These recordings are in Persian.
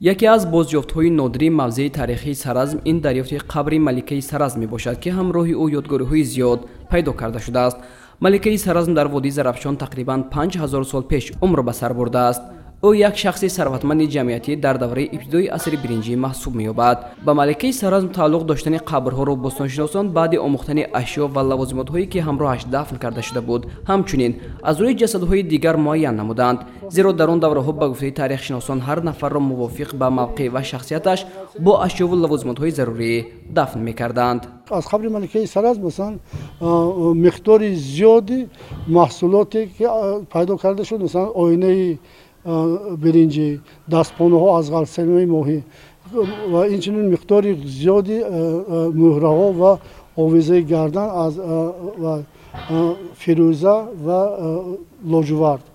яке аз бозёфтҳои нодири мавзеи тарихии саразм ин дарёфти қабри маликаи саразм мебошад ки ҳамроҳи ӯ ёдгориҳои зиёд пайдо карда шудааст. Маликаи саразм дар водии зарафшон тақрибан 5000 сол пеш умр ба сар бурдааст ӯ як шахси сарватманди ҷамъиятӣ дар давраи ибтидои асри биринҷӣ маҳсуб меёбад. Ба маликаи саразм тааллуқ доштани қабрҳоро бостоншиносон баъди омӯхтани ашё ва лавозимотҳое ки ҳамроҳаш дафн карда шуда буд. Ҳамчунин аз рӯи ҷасадҳои дигар муайян намуданд зеро дар он давраҳо ба гуфтаи таърихшиносон ҳар нафарро мувофиқ ба мавқеъ ва шахсияташ бо ашёву лавозимотҳои зарурӣ дафн мекарданд. Аз қабри маликаи саразм масалан миқдори зиёди маҳсулоте ки пайдо карда шуд. Масалан оинаи биринҷи дастпонаҳо аз ғалсамаи моҳӣ ва инчунин миқдори зиёди мӯҳраҳо ва овезаи гардан ва фирӯза ва лоҷувард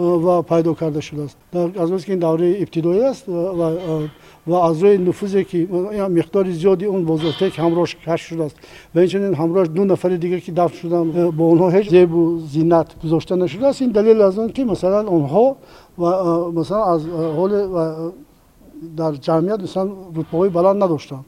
ва пайдо карда шудааст аз розе ки ин давраи ибтидоӣ аст ва аз рӯи нуфузе ки миқдори зиёди он бозофтае ки ҳамроҳш кашф шудааст ва инчунин ҳамроҳш ду нафари дигар ки дафн шуданд бо онҳо ҳеҷ зебу зиннат гузошта нашудааст ин далел аз он ки масалан онҳо و مثلا از حول در جمعیت مثلا رتبه های بلند نداشتن.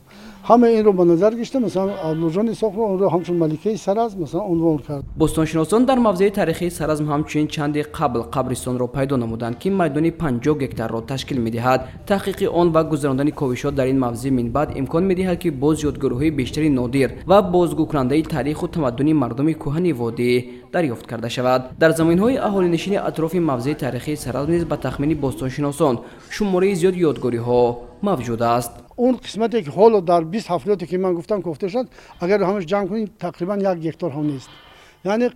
همه این رو به نظر گشته مثلا عبدالجان رو اون رو همچون ملکه سرز مثلا عنوان کرد بوستانشناسان در موضع تاریخی سرزم همچنین چندی قبل قبرستان را پیدا نمودند که میدان 50 گکتر را تشکیل می‌دهد تحقیق آن و گذراندن کوشش در این موضع من بعد امکان می‌دهد که باز یادگیری بیشتری نادر و بازگو کننده تاریخ و تمدن مردم کوهن وادی دریافت کرده شود در زمین های اهالی نشین اطراف موضع تاریخی سرزم نیز به تخمین باستانشناسان شماره زیاد یادگاری ها موجود است. اون قسمتی که حالا در 20 هفته که من گفتم گفته شد اگر همش جمع کنید تقریبا یک هکتار هم نیست. یعنی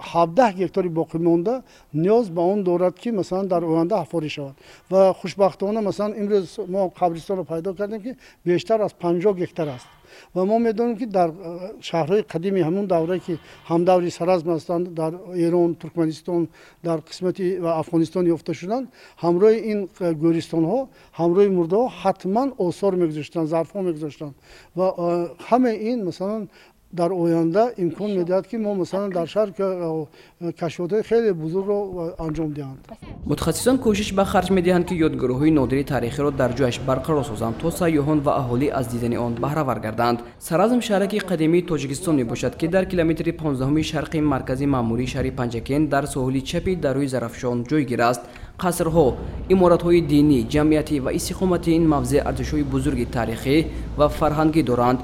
17 گکتاری باقی مونده نیاز به اون دارد که مثلا در آینده حفاری شود و خوشبختانه مثلا امروز ما قبرستان رو پیدا کردیم که بیشتر از 50 گکتار است و ما می‌دونیم که در شهرهای قدیمی همون دوره که هم دوری سرزم هستند در ایران ترکمنستان در قسمتی و افغانستان یافته شدن، همراه این گوریستان ها همراه مرده ها حتما آثار میگذاشتند ظرف ها و همه این مثلا дар оянда имкон медиҳад ки мо масалан дар шаҳр кашфиётҳои хеле бузургро анҷом диҳанд. Мутахассисон кӯшиш ба харҷ медиҳанд ки ёдгориҳои нодири таърихиро дар ҷояш барқарор созанд то сайёҳон ва аҳолӣ аз дидани он баҳравар гарданд. Саразм шаҳраки қадимии тоҷикистон мебошад ки дар километри 15 шарқи маркази маъмурии шаҳри панҷакен дар соҳили чапи дарои зарафшон ҷойгир аст қасрҳо иморатҳои динӣ ҷамъиятӣ ва истиқомати ин мавзеъ арзишҳои бузурги таърихӣ ва фарҳангӣ доранд